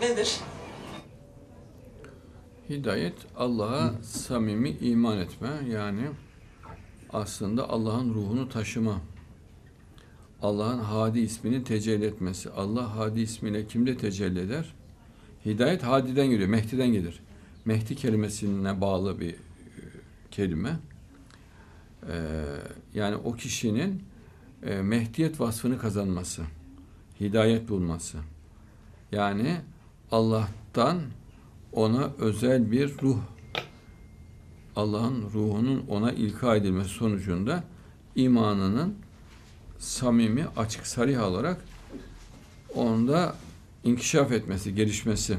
demek nedir? Hidayet Allah'a samimi iman etme yani aslında Allah'ın ruhunu taşıma. Allah'ın Hadi ismini tecelli etmesi. Allah Hadi ismiyle kimde tecelli eder? Hidayet Hadi'den geliyor, Mehdi'den gelir. Mehdi kelimesine bağlı bir e, kelime. Ee, yani o kişinin e, Mehdiyet vasfını kazanması, hidayet bulması. Yani Allah'tan ona özel bir ruh, Allah'ın ruhunun ona ilka edilmesi sonucunda imanının samimi, açık, sarih olarak onda inkişaf etmesi, gelişmesi.